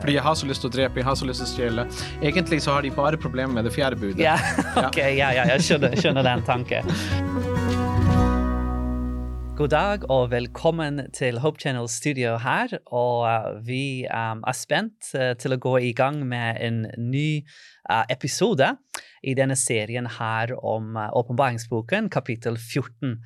Fordi jeg har så lyst til å drepe, jeg har så lyst til å stjele. Egentlig så har de bare problemer med det fjerde budet. Ja, ok, ja, ja, jeg skjønner, skjønner den tanken. God dag og velkommen til Hope Channel Studio her. Og uh, vi um, er spent uh, til å gå i gang med en ny uh, episode i denne serien her om åpenbaringsboken, kapittel 14.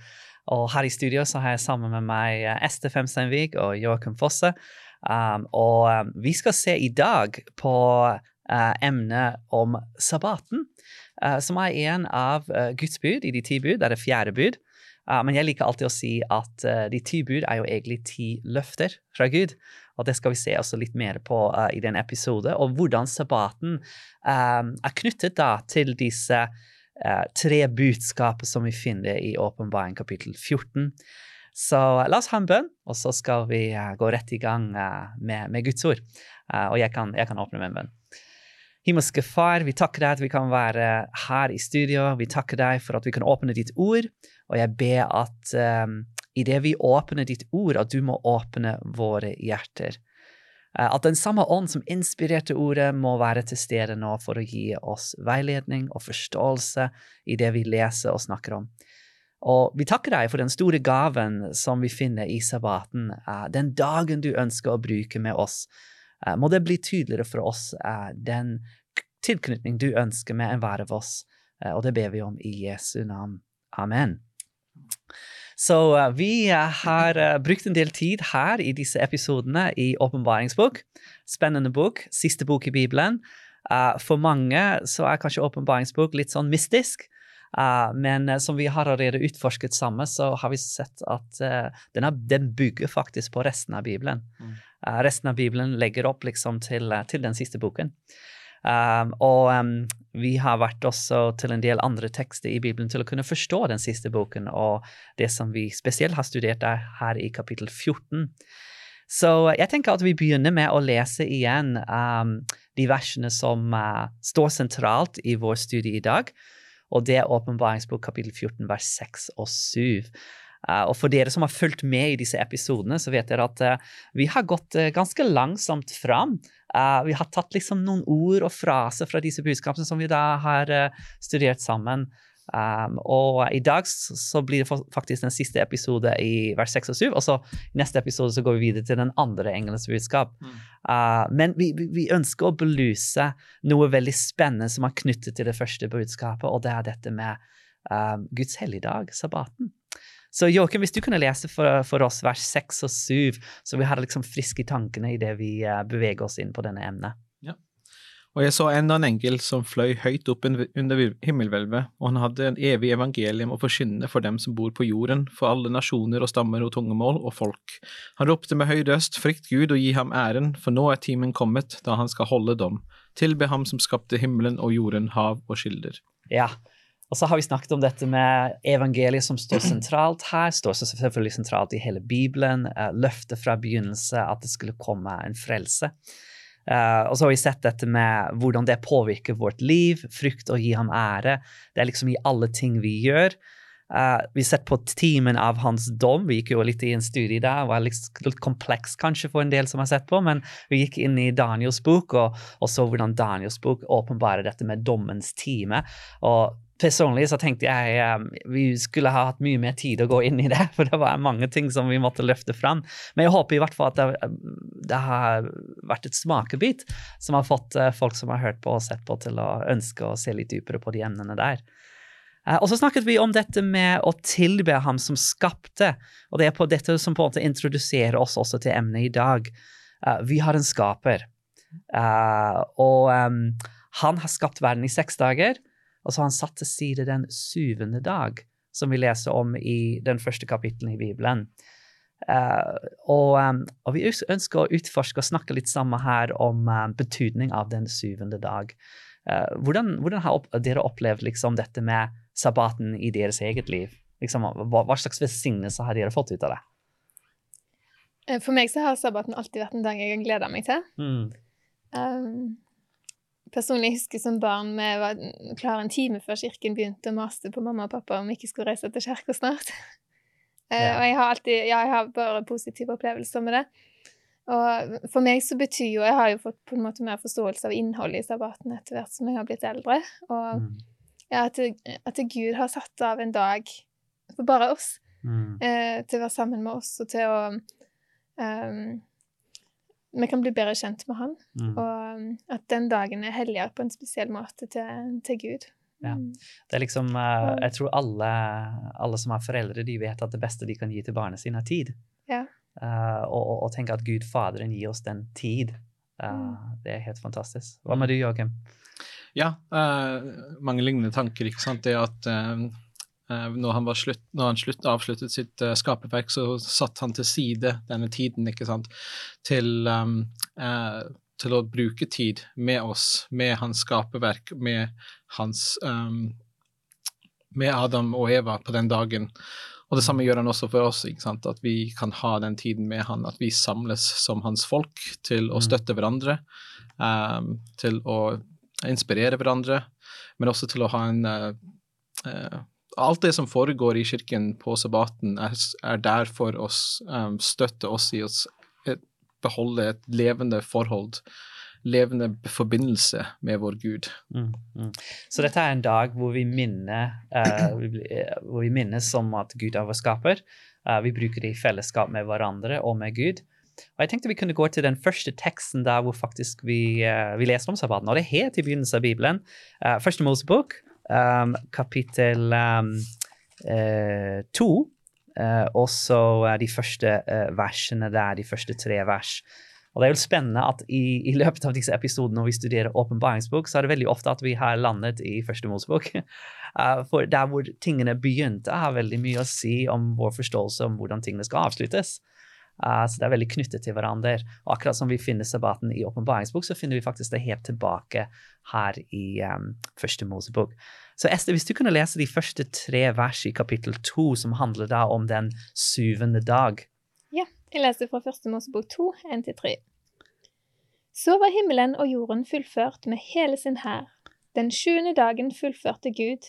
Og her i studio så har jeg sammen med meg Ester Femsteinvik og Joakim Fosse. Um, og um, vi skal se i dag på uh, emnet om sabbaten, uh, som er en av uh, Guds bud i de ti bud. Det er det fjerde bud. men jeg liker alltid å si at de ti bud er jo egentlig ti løfter fra Gud. Og det skal vi se også litt mer på i den episode, og hvordan sabbaten er knyttet da til disse tre budskapene som vi finner i Åpenbaring kapittel 14. Så la oss ha en bønn, og så skal vi uh, gå rett i gang uh, med, med, Guds ord. Og jeg kan, jeg kan, åpne med en bønn. Himmelske Far, vi takker deg at vi kan være her i studio. Vi takker deg for at vi kan åpne ditt ord, og jeg ber at um, idet vi åpner ditt ord, at du må åpne våre hjerter. At den samme ånd som inspirerte ordet, må være til stede nå for å gi oss veiledning og forståelse i det vi leser og snakker om. Og vi takker deg for den store gaven som vi finner i sabbaten, uh, den dagen du ønsker å bruke med oss. Uh, må det bli tydeligere for oss uh, den tilknytning du ønsker med enhver av oss, og det ber vi om i Jesu navn. Amen. Så vi har brukt en del tid her i disse episodene i Åpenbaringsbok. Spennende bok, siste bok i Bibelen. for mange så er kanskje åpenbaringsbok litt sånn mystisk. Uh, men uh, som vi har allerede utforsket sammen, så har vi sett at uh, den, er, den, bygger faktisk på resten av Bibelen. Mm. resten av Bibelen legger opp liksom til, til den siste boken. Og um, vi har vært også til en del andre tekster i Bibelen til å kunne forstå den siste boken, og det som vi spesielt har studert der her i kapittel 14. Så jeg tenker at vi begynner med å lese igjen um, de versene som står sentralt i vår studie i dag. Og det er åpenbaringsbok kapittel 14, vers 6 og 7. Uh, eh, og for dere som har fulgt med i disse episodene, så vet dere at uh, vi har gått uh, ganske langsomt fram. vi har tatt liksom noen ord og fraser fra disse budskapene som vi da har studert sammen. Um, og i dag så blir det faktisk den siste episode i vers 6 og 7. Og så i neste episode så går vi videre til den andre engelens budskap. Mm. Uh, men vi, vi, ønsker å belyse noe veldig spennende som er knyttet til det første budskapet, og det er dette med um, Guds helligdag, sabbaten. Så Joakim, hvis du kunne lese for, for, oss vers 6 og 7, så vi har liksom friske i tankene idet vi uh, beveger oss inn på denne emnet. Og jeg så enda en engel som fløy høyt opp under himmelhvelvet, og han hadde en evig evangelium å forkynne for dem som bor på jorden, for alle nasjoner og stammer og tungemål og folk. Han ropte med høy røst, frykt Gud og gi ham æren, for nå er timen kommet da han skal holde dom. Tilbe ham som skapte himmelen og jorden, hav og skilder. Ja, og så har vi snakket om dette med evangeliet som står sentralt her. står selvfølgelig sentralt i hele Bibelen. Eh, løftet fra begynnelse at det skulle komme en frelse. Uh, og så har vi sett dette med hvordan det påvirker vårt liv, frykt og gi ham ære. Det er liksom i alle ting vi gjør. Uh, vi har sett på timen av hans dom. Vi gikk jo litt i en studie der. Det var litt kompleks kanskje for en del som har sett på, men vi gikk inn i Daniels bok og, og så hvordan Daniels bok åpenbarer dette med dommens time. Og Personlig så tenkte jeg um, vi skulle ha hatt mye mer tid å gå inn i det, for det var mange ting som vi måtte løfte fram. Men jeg håper i hvert fall at det, det har vært et smakebit som har fått uh, folk som har hørt på og sett på, til å ønske å se litt dypere på de emnene der. Uh, og så snakket vi om dette med å tilbe ham som skapte, og det er på dette som på en måte introduserer oss også til emnet i dag. Uh, vi har en skaper, og um, han har skapt verden i seks dager. Og så har han satt til side den syvende dag, som vi leser om i den første kapittelen i Bibelen. Uh, og, um, og, vi ønsker å utforske og snakke litt sammen her om um, betydning av den syvende dag. Uh, hvordan, hvordan, har opp, dere opplevd liksom, dette med sabbaten i deres eget liv? Liksom, hva, hva, slags velsignelse har dere fått ut av det? For meg så har sabbaten alltid vært en dag jeg har gleda meg til. Mm. Um, personlig husker som barn vi var klar en time før kirken begynte, og maste på mamma og pappa om vi ikke skulle reise til kirka snart. Eh, ja. og jeg har alltid Ja, jeg har bare positive opplevelser med det. Og for meg så betyr jo Jeg har jo fått på en måte mer forståelse av innholdet i sabbaten etter hvert som jeg har blitt eldre. Og mm. ja, at, at, Gud har satt av en dag for bare oss mm. eh, til å være sammen med oss og til å um, Vi kan bli bedre kjent med Han. Mm. Og at den dagen er helligere på en spesiell måte til, til Gud. Ja. Mm. Det er liksom, uh, Jeg tror alle, alle som har foreldre, de vet at det beste de kan gi til barnet sine, er tid. Ja. Uh, og, og tenke at Gud Faderen gir oss den tid. Uh, det er helt fantastisk. Hva med du, Joakim? Ja, uh, mange lignende tanker. ikke sant? Det at når han, slutt, når han slutt, avsluttet sitt skaperverk, så satte han til side denne tiden ikke sant? Til, um, til å bruke tid med oss, med hans skaperverk, med hans um, Med Adam og Eva på den dagen. Og det samme gjør han også for oss, at vi kan ha den tiden med han, at vi samles som hans folk til å mm. støtte hverandre, um, til å inspirere hverandre, men også til å ha en uh, uh, Alt det som foregår i kirken på sabbaten, er, er der for å um, støtte oss i å beholde et levende forhold levende forbindelse med vår Gud. Mm, mm. Så dette er en dag hvor vi, minner, uh, hvor vi minnes om at Gud er vår skaper. Uh, vi bruker det i fellesskap med hverandre og med Gud. Og jeg tenkte vi kunne gå til den første teksten der hvor faktisk vi, uh, vi leser om sabbaten. Og det er helt i begynnelsen av Bibelen. første Mosebok, um, kapittel um, to. og så de første versene der, de første tre vers. Og det er jo spennende at i, i løpet av disse episodene når vi studerer åpenbaringsbok, så er det veldig ofte at vi har landet i første Mosebok. Uh, for der hvor tingene begynte, har veldig mye å si om vår forståelse om hvordan tingene skal avsluttes. Uh, så det er veldig knyttet til hverandre. Og akkurat som vi finner sabbaten i åpenbaringsbok, så finner vi faktisk det helt tilbake her i um, første Mosebok. Så Esther, hvis du kunne lese de første tre vers i kapittel to, som handler da om den syvende dag. Ja, Jeg leser fra Første Mosebok 2, 1-3. Så var himmelen og jorden fullført med hele sin hær. Den sjuende dagen fullførte Gud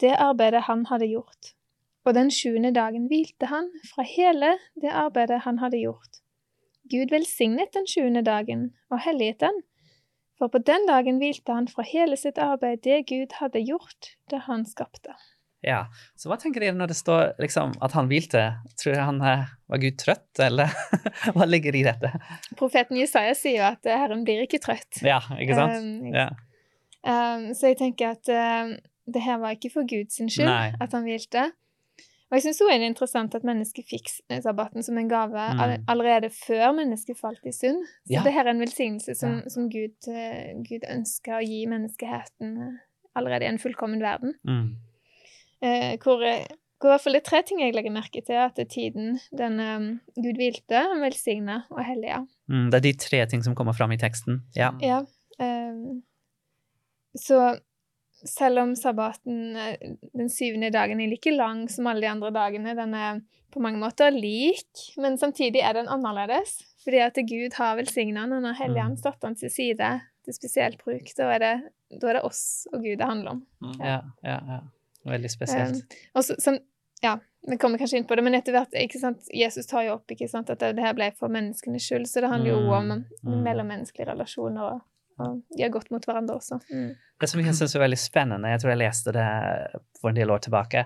det arbeidet han hadde gjort, og den sjuende dagen hvilte han fra hele det arbeidet han hadde gjort. Gud velsignet den sjuende dagen og helliget den, for på den dagen hvilte han fra hele sitt arbeid det Gud hadde gjort, det han skapte. Ja, Så hva tenker dere når det står liksom, at han hvilte? Tror dere han eh, var Gud trøtt, eller hva ligger i dette? Profeten Jesaja sier jo at Herren blir ikke trøtt. Ja, ikke sant? Um, ja. Um, så jeg tenker at um, det her var ikke for Guds skyld Nei. at han hvilte. Og jeg syns òg det er interessant at mennesket fikk sabbaten som en gave mm. allerede før mennesket falt i synd. Så ja. det her er en velsignelse som, som Gud, uh, Gud, ønsker å gi menneskeheten uh, allerede i en fullkommen verden. Mm. Eh, hvor, hvor i hvert fall det er tre ting jeg legger merke til. At det er tiden den um, Gud hvilte, velsigna og hellige. Mm, det er de tre ting som kommer fram i teksten. Ja. ja um, så selv om sabbaten, eh, den syvende dagen, er like lang som alle de andre dagene, den er på mange måter lik, men samtidig er den annerledes. Fordi at Gud har velsigna den, og når mm. stått den til side til spesielt bruk. Da er, det, da er det oss og Gud det handler om. Mm. Ja, ja, ja. Veldig spesielt. Um, og så, sånn, ja, vi kommer kanskje inn på det, men etter hvert ikke sant, Jesus tar jo opp ikke sant, at det, det her ble for menneskenes skyld, så det handler jo mm, om mm. mellommenneskelige relasjoner. og og de har gått mot hverandre også. Mm. Det som jeg syns er veldig spennende, jeg tror jeg leste det for en del år tilbake,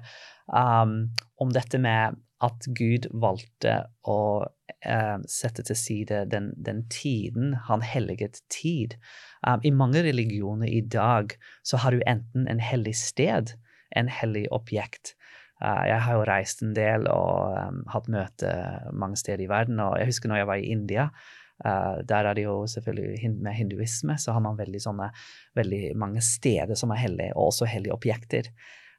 um, om dette med at Gud valgte å uh, sette til side den, den, tiden, han helliget tid. Um, I mange religioner i dag så har du enten en hellig sted en hellig objekt. Uh, jeg har jo reist en del og um, hatt møte mange steder i verden. Og jeg husker når jeg var i India. Uh, der er det jo selvfølgelig Med hinduisme så har man veldig, sånne, veldig mange steder som er hellige, og også hellige objekter.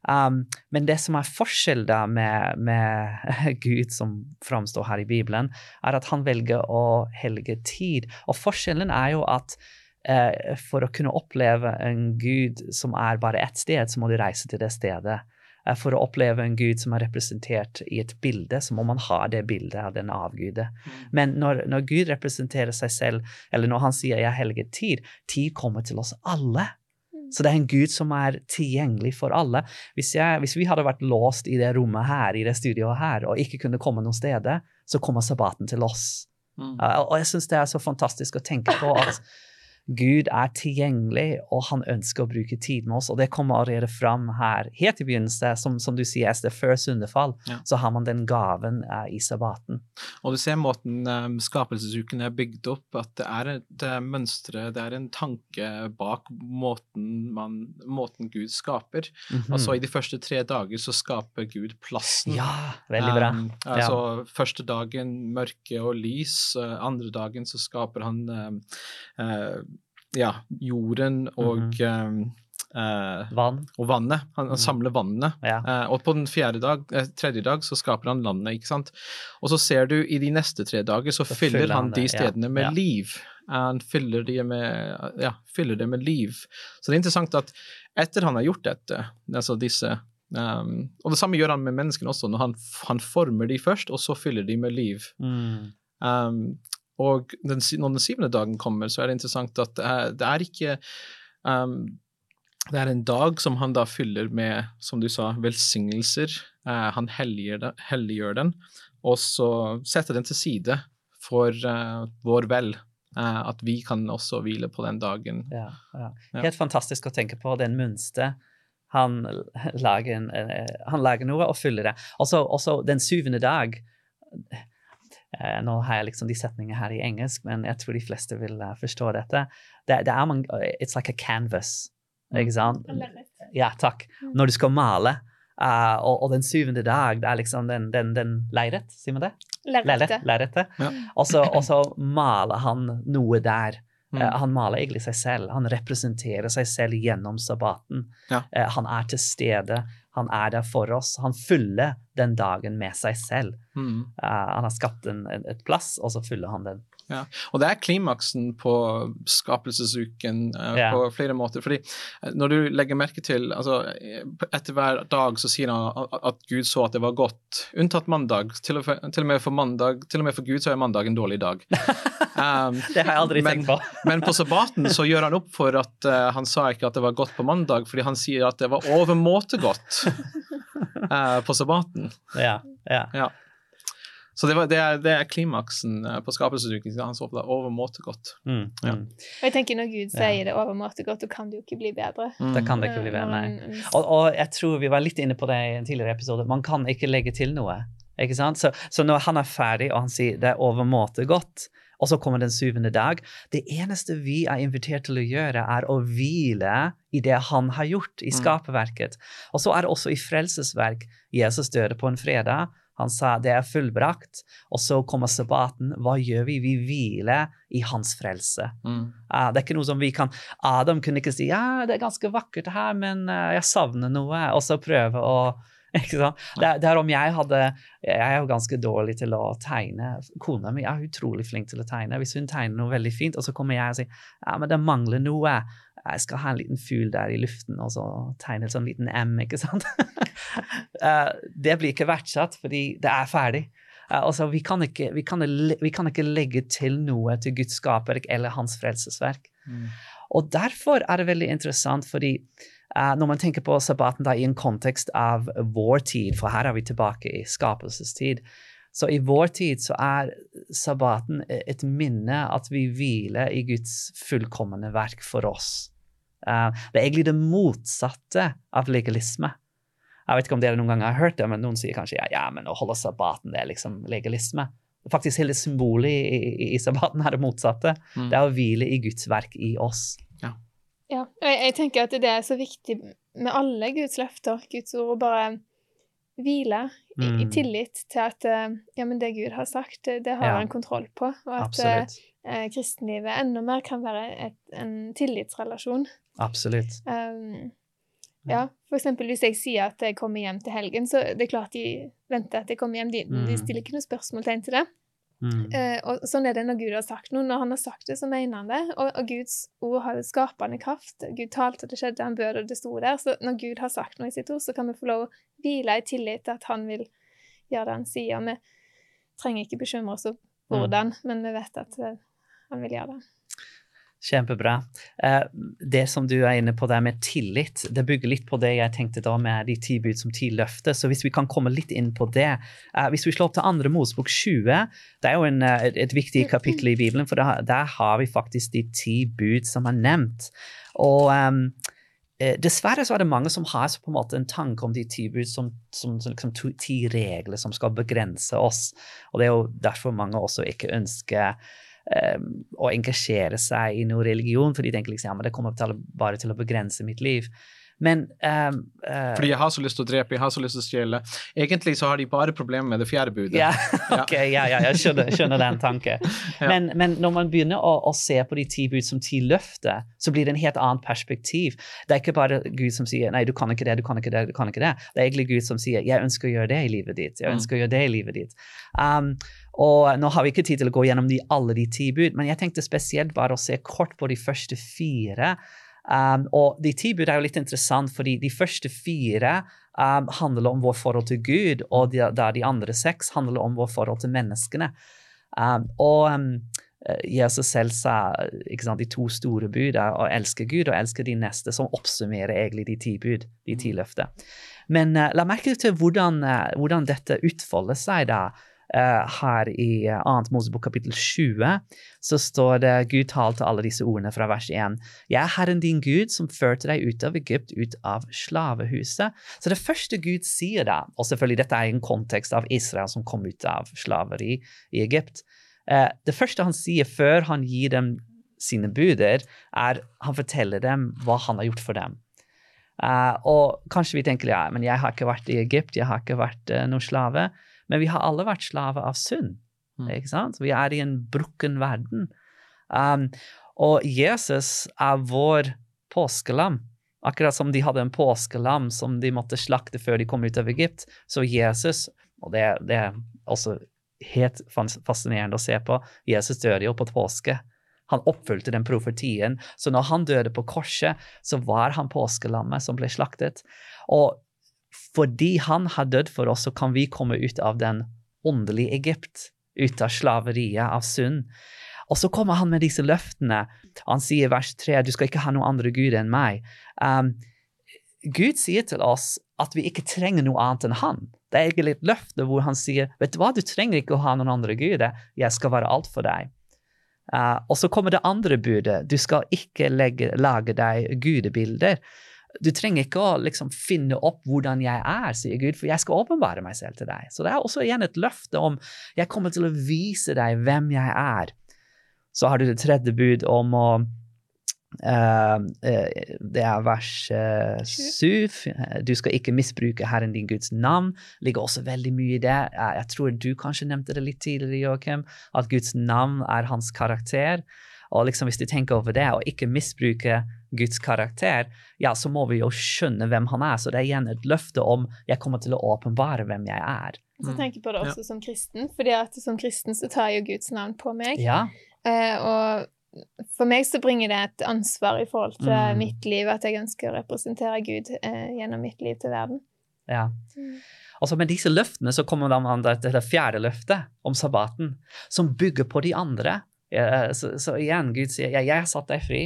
Um, men det som er forskjell med, med Gud som framstår her i Bibelen, er at han velger å helge tid. Og forskjellen er jo at uh, for å kunne oppleve en Gud som er bare ett sted, så må du reise til det stedet. For å oppleve en Gud som er representert i et bilde, så må man ha det bildet av den avgude. Mm. Men når, når, Gud representerer seg selv, eller når han sier 'jeg helger tid', tid kommer til oss alle. Mm. Så det er en Gud som er tilgjengelig for alle. Hvis, jeg, hvis, vi hadde vært låst i det rommet her, i det studioet her, og ikke kunne komme noen steder, så kommer sabbaten til oss. Mm. Uh, og jeg syns det er så fantastisk å tenke på at Gud er tilgjengelig, og han ønsker å bruke tid med oss. Og det kommer allerede fram her helt i begynnelsen. Som, som du sier, Esther, før syndefall, ja. så har man den gaven uh, i sabbaten. Og du ser måten um, skapelsesuken er bygd opp, at det er et uh, mønstre, det er en tanke bak måten, man, måten Gud skaper. Mm -hmm. Altså i de første tre dager så skaper Gud plassen. Ja, veldig bra. Um, altså ja. første dagen mørke og lys, uh, andre dagen så skaper han ja, jorden og mm uh, Vann. Og vannet. Han, han mhm. samler vannet. Ja. Uh, og på den dag, eh, tredje dag så skaper han landet, ikke sant. Og så ser du i de neste tre dager så, så fyller han de stedene ja. med liv. Han fyller, de med, ja, fyller det med liv. Så det er interessant at etter han har gjort dette, altså disse um, Og det samme gjør han med menneskene også, når han, han, former de først, og så fyller de med liv. Mm. Um, og den, når den syvende dagen kommer, så er det interessant at det er, det er ikke um, Det er en dag som han da fyller med, som du sa, velsignelser. Uh, han helliggjør den, og så setter den til side for uh, vår vel. Uh, at vi kan også hvile på den dagen. Ja, ja. Helt ja. fantastisk å tenke på den mønsteret. Han lager, en, han lager noe og fyller det. Også, også den syvende dag Eh, nå har jeg liksom de setningene her i engelsk, men jeg tror de fleste vil uh, forstå dette. Det, det, er man, eh, It's like a canvas. Mm. Ikke sant? Ja, takk. Mm. Når du skal male. Uh, og, og, den syvende dag, det er liksom den, den, den leiret, sier man det? Lerretet. Ja. Og så maler han noe der. Mm. Uh, han maler egentlig seg selv. Han representerer seg selv gjennom sabbaten. Ja. Uh, han er til stede. Han er der for oss. Han fyller den dagen med seg selv. Mm. Uh, han har skapt en, et plass, og så fyller han den. Ja, og det er klimaksen på skapelsesuken uh, yeah. på flere måter. fordi uh, når du legger merke til altså Etter hver dag så sier han at Gud så at det var godt, unntatt mandag. Til og, til og, med for mandag, til og med for Gud så er mandag en dårlig dag. Um, det har jeg aldri men, tenkt på. men på sabbaten så gjør han opp for at uh, han sa ikke at det var godt på mandag, fordi han sier at det var overmåte godt på sabbaten. Ja, ja. ja. Så det, var, det, er, det er, klimaksen eh, på skapelsesutviklingen. Han så på det overmåte godt. Mm, ja. mm. Og jeg tenker Når Gud sier det overmåte godt, da kan det jo ikke bli bedre. Mm. Da kan det ikke bli bedre, nei. Og, og, jeg tror vi var litt inne på det i en tidligere episode. Man kan ikke legge til noe. ikke sant? Så, så når han er ferdig og han sier det er overmåte godt, og så kommer den syvende dag. Det eneste vi er invitert til å gjøre, er å hvile i det han har gjort i mm. skaperverket. Og så er det også i frelsesverk. Jesus døde på en fredag. Han sa det er fullbrakt. Og så kommer sabbaten. Hva gjør vi? Vi hviler i hans frelse. Mm. Uh, det er ikke noe som vi kan Adam kunne ikke si ja, det er ganske vakkert her, men uh, jeg savner noe. Og så prøve å ikke sant? Det, det, er om jeg hadde Jeg er jo ganske dårlig til å tegne. Kona mi er utrolig flink til å tegne. Hvis hun tegner noe veldig fint, og så kommer jeg og sier ja, men det mangler noe. Jeg skal ha en liten fugl der i luften, og så tegne en sånn liten M, ikke sant? Eh, det blir ikke verdsatt, fordi det er ferdig. Uh, altså, vi, kan ikke, vi, kan, vi, kan ikke, legge til noe til Guds skaper eller hans frelsesverk. Mm. Og derfor er det veldig interessant, fordi uh, når man tenker på sabbaten da, i en kontekst av vår tid, for her er vi tilbake i skapelsestid, så i vår tid så er sabbaten et minne at vi hviler i Guds fullkomne verk for oss. Uh, det er egentlig det motsatte av legalisme. Jeg vet ikke om dere noen gang har hørt det, men noen sier kanskje ja, ja men å holde sabbaten det er liksom legalisme. Faktisk hele symbolet i, i, i sabbaten er det motsatte. Mm. Det er å hvile i Guds verk i oss. Ja. ja. Jeg, jeg, tenker at det er så viktig med alle Guds løfter, Guds ord, å bare hvile mm. i, i, mm. tillit til at ja, men det Gud har sagt, det, det har han kontroll på. Og at eh, kristenlivet enda mer kan være et, en tillitsrelasjon. Absolutt. Um, ja, for eksempel hvis jeg sier at jeg kommer hjem til helgen, så det er klart de venter at jeg kommer hjem. De, mm. de stiller ikke noe spørsmålstegn til det. Mm. Uh, og sånn er det når Gud har sagt noe. Når han har sagt det, så mener han det. Og, og Guds ord har skapende kraft. Gud talte, det skjedde, han bød, og det sto der. Så når Gud har sagt noe i sitt ord, så kan vi få lov å hvile i tillit til at han vil gjøre det han sier. Vi trenger ikke bekymre oss om mm. hvordan, mm. men vi vet at uh, han vil gjøre det. Kjempebra. Eh, det som du er inne på der med tillit, det bygger litt på det jeg tenkte da med de ti bud som ti løfter. Så hvis vi kan komme litt inn på det eh, Hvis vi slår opp til andre Mosebok 20, det er jo en, eh, et viktig kapittel i Bibelen, for der, der har vi faktisk de ti bud som er nevnt. Og um, Dessverre så er det mange som har på en måte en tanke om de ti bud som, som, som liksom, ti regler som skal begrense oss. Og Det er jo derfor mange også ikke ønsker å engasjere seg i noe religion, for de tenker liksom ja, men det kommer til, bare til å begrense mitt liv. Men um, uh, Fordi jeg har så lyst til å drepe, jeg har så lyst til å stjele. Egentlig så har de bare problemer med det fjerde budet. Ja, ok, ja, ja jeg skjønner, skjønner den tanken. ja. men, men, når man begynner å, å, se på de ti bud som ti løfter, så blir det en helt annet perspektiv. Det er ikke bare Gud som sier nei, du kan ikke det, du kan ikke det, du kan ikke det. Det er egentlig Gud som sier jeg ønsker å gjøre det i livet ditt. jeg mm. ønsker å gjøre det i livet ditt. Um, og nå har vi ikke tid til å gå gjennom de, alle de ti bud, men jeg tenkte spesielt bare å se kort på de første fire. Um, og de ti bud er jo litt interessant, fordi de første fire um, handler om vår forhold til Gud, og de, de andre seks handler om vår forhold til menneskene. Um, og um, Jesus selv sa sant, de to store budene, å elske Gud og elske de neste, som oppsummerer egentlig de ti bud, de ti løfter. Men uh, la merke til hvordan, uh, hvordan dette utfolder seg da. Uh, her i uh, 2. Mosebok kapittel 20 så står det Gud talte alle disse ordene fra vers 1. Jeg er Herren din Gud som førte deg ut av Egypt, ut av slavehuset. Så det første Gud sier da, og selvfølgelig dette er i en kontekst av Israel som kom ut av slaveri i Egypt, uh, det første han sier før han gir dem sine buder, er han forteller dem hva han har gjort for dem. Og kanskje vi tenker ja, men jeg har ikke vært i Egypt, jeg har ikke vært noen slave. Men vi har alle vært slave av synd. Mm. ikke sant? Vi er i en brukken verden. Um, og Jesus er vår påskelam. Akkurat som de hadde en påskelam som de måtte slakte før de kom ut av Egypt, så Jesus Og det, det er også helt fascinerende å se på. Jesus døde jo på påske. Han oppfylte den profetien. Så når han døde på korset, så var han påskelammet som ble slaktet. Og fordi han har dødd for oss, så kan vi komme ut av den åndelige Egypt, ut av slaveriet, av synd. Og så kommer han med disse løftene. Han sier i vers 3 du skal ikke ha noen andre gud enn meg. Um, Gud sier til oss at vi ikke trenger noe annet enn han. Det er egentlig et løfte hvor han sier vet du hva, du trenger ikke å ha noen andre guder, jeg skal være alt for deg. Uh, og så kommer det andre budet, du skal ikke legge, lage deg gudebilder. Du trenger ikke å liksom finne opp hvordan jeg er, sier Gud, for jeg skal åpenbare meg selv til deg. Så det er også igjen et løfte om jeg kommer til å vise deg hvem jeg er. Så har du det tredje bud om å Uh, uh, det er vers uh, syv. Du skal ikke misbruke Herren din Guds navn. ligger også veldig mye i det. jeg tror du kanskje nevnte det litt tidligere, Joakim, at Guds navn er hans karakter. Og liksom hvis du tenker over det, og ikke misbruke Guds karakter, ja, så må vi jo skjønne hvem han er. Så det er igjen et løfte om jeg kommer til å åpenbare hvem jeg er. Så jeg tenker på det også ja. som kristen, fordi at som kristen så tar jeg jo Guds navn på meg. Ja. Eh, og for meg så bringer det et ansvar i forhold til mm. mitt liv, at jeg ønsker å representere Gud eh, gjennom mitt liv til verden. Ja. Mm. Altså Med disse løftene så kommer man til det fjerde løftet om sabbaten, som bygger på de andre. Så, så, igjen, Gud sier jeg, jeg har satt deg fri.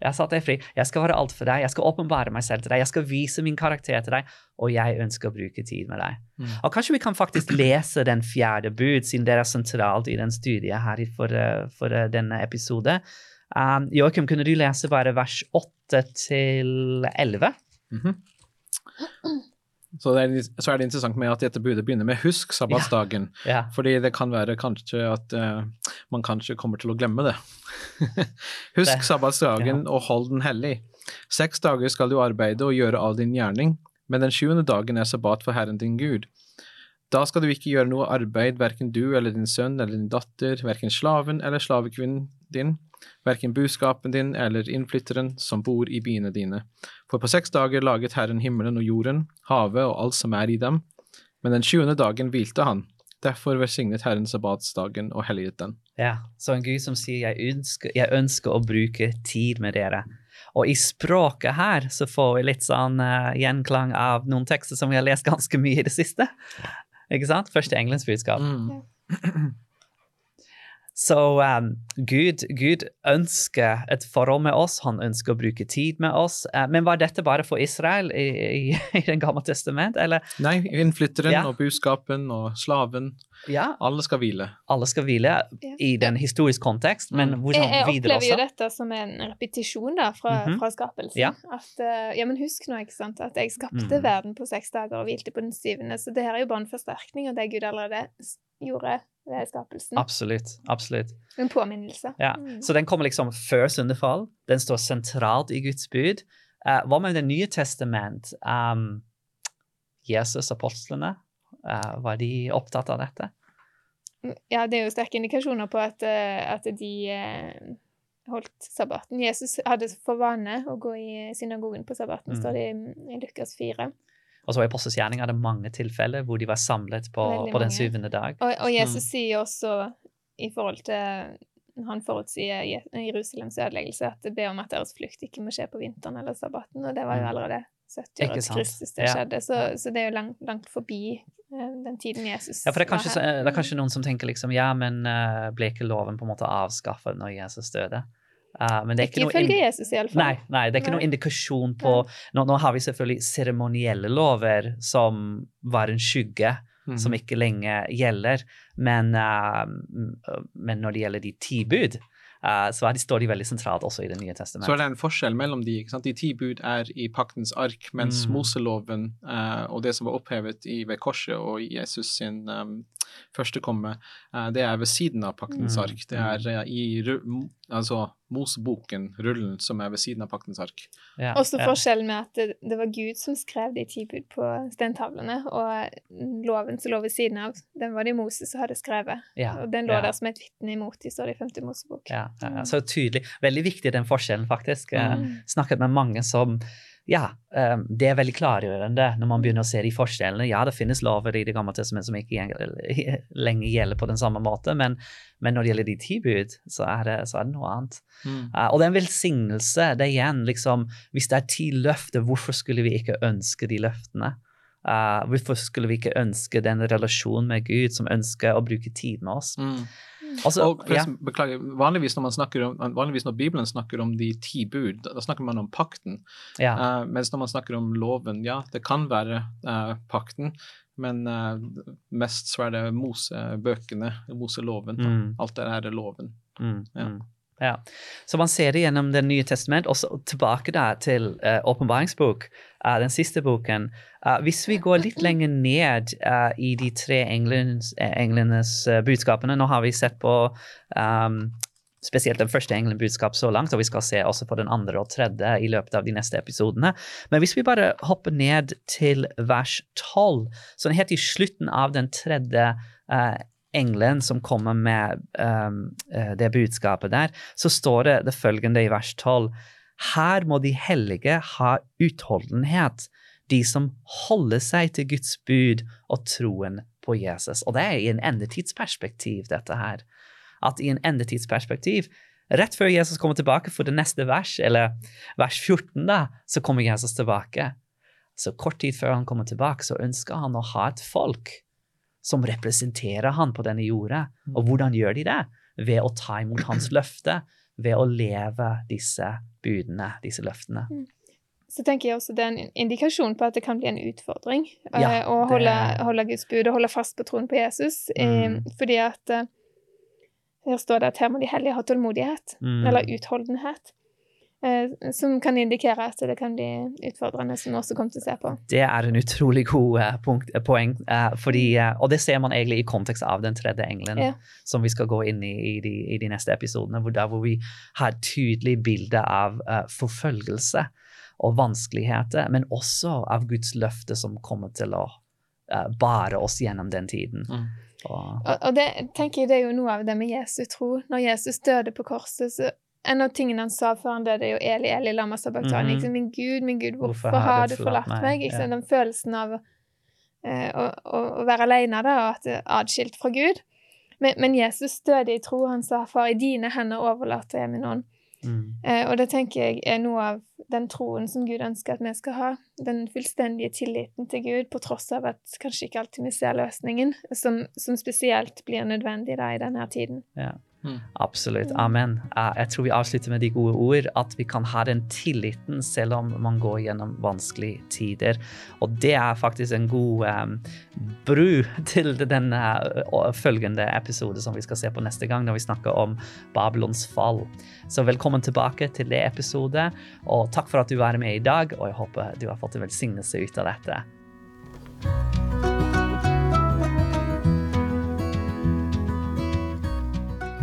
Jeg satte satt deg fri. Jeg skal være alt for deg. Jeg skal åpenbare meg selv til deg. Jeg skal vise min karakter til deg, og jeg ønsker å bruke tid med deg. Mm. Og Kanskje vi kan faktisk lese den fjerde bud, siden det er sentralt i den studien her for, eh, for eh, denne episode. Um, Joakim, kunne du lese bare vers 8 til 11? Mm -hmm. Så, er, så er det interessant med at dette budet begynner med 'husk sabbatsdagen'. Ja. Ja. Fordi det kan være kanskje at uh, man kanskje kommer til å glemme det. husk det. sabbatsdagen ja. og hold den hellig. Seks dager skal du arbeide og gjøre all din gjerning, men den sjuende dagen er sabbat for Herren din Gud. Da skal du ikke gjøre noe arbeid, verken du eller din sønn eller din datter, verken slaven eller slavekvinnen din, verken buskapen din eller innflytteren som bor i byene dine. For på seks dager laget Herren himmelen og jorden, havet og alt som er i dem, men den sjuende dagen hvilte han. Derfor velsignet Herren sabbatsdagen og helliget den. Ja, så en Gud som sier jeg ønsker, jeg ønsker å bruke tid med dere. Og i språket her så får vi litt sånn uh, gjenklang av noen tekster som vi har lest ganske mye i det siste. Ikke sant? Første engelens budskap. Mm. Så um, Gud, Gud, ønsker et forhold med oss, han ønsker å bruke tid med oss. Uh, men var dette bare for Israel i, i, i Den gamle testament, eller? Nei, innflytteren ja. og buskapen og slaven. Ja. Alle skal hvile. Alle skal hvile ja. i den historiske kontekst, men mm. hvordan videre også? Jeg opplever jo dette som en repetisjon da, fra, mm -hmm. fra skapelsen. Ja. At, uh, ja, men husk nå, ikke sant, at jeg skapte mm. verden på seks dager og hvilte på den syvende, så det her er jo bare en forsterkning av det Gud allerede gjorde ved skapelsen. Absolutt. absolutt. En påminnelse. Ja. Mm. Så den kommer liksom før syndefall. Den står sentralt i Guds bud. Uh, hva med Det nye testament? Um, Jesus, apostlene, uh, var de opptatt av dette? Mm, ja, det er jo sterke indikasjoner på at, uh, at de holdt sabbaten. Jesus hadde for vane å gå i synagogen på sabbaten, mm. står det i, i Lukas 4. Og så i Apostels gjerning er det mange tilfeller hvor de var samlet på, på den syvende dag. Og, og Jesus mm. sier også i forhold til han forutsier Jerusalems ødeleggelse at det ber om at deres flukt ikke må skje på vinteren eller sabbaten, og det var jo mm. allerede 70 år etter Kristus det skjedde, så, så, det er jo langt, langt forbi uh, den tiden Jesus ja, for det er, kanskje, det er kanskje noen som tenker liksom ja, men uh, ble ikke loven på en måte avskaffet når Jesus døde? Uh, men det er ikke, ikke ifølge Jesus, iallfall. Nei, nei, det er ikke nei. noen indikasjon på nå, nå, har vi selvfølgelig seremonielle lover som var en skygge, mm. som ikke lenger gjelder. Men, uh, men, når det gjelder de ti bud, Uh, så de, står de veldig sentralt også i Det nye testamentet. Så er det en forskjell mellom de. ikke sant? De ti bud er i paktens ark, mens mm. Moseloven uh, og det som var opphevet i, ved korset og i Jesus sin um, første komme, uh, det er ved siden av paktens mm. ark. Det er i altså Moseboken, rullen, som er ved siden av paktens ark. Ja, Også forskjellen med at det, det, var Gud som skrev de ti bud på stentavlene, og loven som lå ved siden av, den var det Moses som hadde skrevet. Ja, og den lå der som et vitne imot de, står det i femte Mosebok. Ja, så tydelig. Veldig viktig den forskjellen, faktisk. Mm. Snakket med mange som ja, um, det er veldig klargjørende når man begynner å se de forskjellene. Ja, det finnes lover i Det gamle testamentet som ikke lenger gjelder på den samme måte, men, men når det gjelder de ti bud, så det, så er det noe annet. Mm. Uh, og det er en velsignelse. Det er igjen liksom Hvis det er ti løfter, hvorfor skulle vi ikke ønske de løftene? Uh, hvorfor skulle vi ikke ønske den relasjonen med Gud som ønsker å bruke tid med oss? Mm. Altså, og forresten, ja. beklager, vanligvis når, om, vanligvis når, Bibelen snakker om de ti bud, da snakker man om pakten. Ja. Uh, mens når man snakker om loven, ja, det kan være uh, pakten, men uh, mest så er det Mosebøkene, Moseloven. Mm. Alt det er loven. Mm. Ja. Ja. Så man ser det gjennom Det nye testament, og tilbake da til åpenbaringsbok, uh, den siste boken. Uh, hvis vi går litt lenger ned uh, i de tre englenes, englenes budskapene Nå har vi sett på um, spesielt den første budskap så langt, og vi skal se også på den andre og tredje i løpet av de neste episodene. Men hvis vi bare hopper ned til vers 12, sånn helt i slutten av den tredje uh, engelen som kommer med um, det budskapet der, så står det det følgende i vers 12. Her må de hellige ha utholdenhet, de som holder seg til Guds bud og troen på Jesus. Og det er i en endetidsperspektiv, dette her. At i en endetidsperspektiv, rett før Jesus kommer tilbake for det neste vers, eller vers 14, da, så kommer Jesus tilbake. Så kort tid før han kommer tilbake, så ønsker han å ha et folk som representerer han på denne jorda. Og hvordan gjør de det? Ved å ta imot hans løfte, ved å leve disse budene, disse løftene. Mm. Så tenker jeg også det er en indikasjon på at det kan bli en utfordring ja, eh, å holde, det... holde, Guds bud og holde fast på troen på Jesus. Eh, mm. fordi at eh, her står det at her må de hellige ha tålmodighet, mm. eller utholdenhet. Eh, som kan indikere at det kan bli utfordrende, som vi også kommer til å se på. Det er en utrolig god uh, punkt, uh, poeng, uh, fordi, og det ser man egentlig i kontekst av den tredje engelen, ja. som vi skal gå inn i i de, i de neste episodene, hvor, der hvor vi har et tydelig bilde av forfølgelse og vanskeligheter, men også av Guds løfte som kommer til å bære oss gjennom den tiden. Mm. Og, og, det tenker jeg det er jo noe av det med Jesu tro. Når Jesus døde på korset, så en av tingene han sa før han døde, er jo Eli, Eli, lama sabachthani. Mm -hmm. Min Gud, min Gud, hvorfor, hvorfor har du forlatt meg? meg? Ja. Den følelsen av uh, å, å, være alene da, og at er atskilt fra Gud. Men, men, Jesus døde i tro. Han sa, 'Far, i dine hender overlater jeg min ånd'. Mm. Uh, og det tenker jeg er noe av den troen som Gud ønsker at vi skal ha. Den fullstendige tilliten til Gud, på tross av at kanskje ikke alltid vi ser løsningen, som, som spesielt blir nødvendig da i denne tiden. Ja. Mm. Absolutt. Amen. Uh, jeg tror vi avslutter med de gode ord, at vi kan ha den tilliten selv om man går gjennom vanskelige tider. Og det er faktisk en god um, bru til den uh, følgende episode som vi skal se på neste gang, når vi snakker om Babylons fall. Så velkommen tilbake til det episodet, og takk for at du var med i dag, og jeg håper du har fått en velsignelse ut av dette.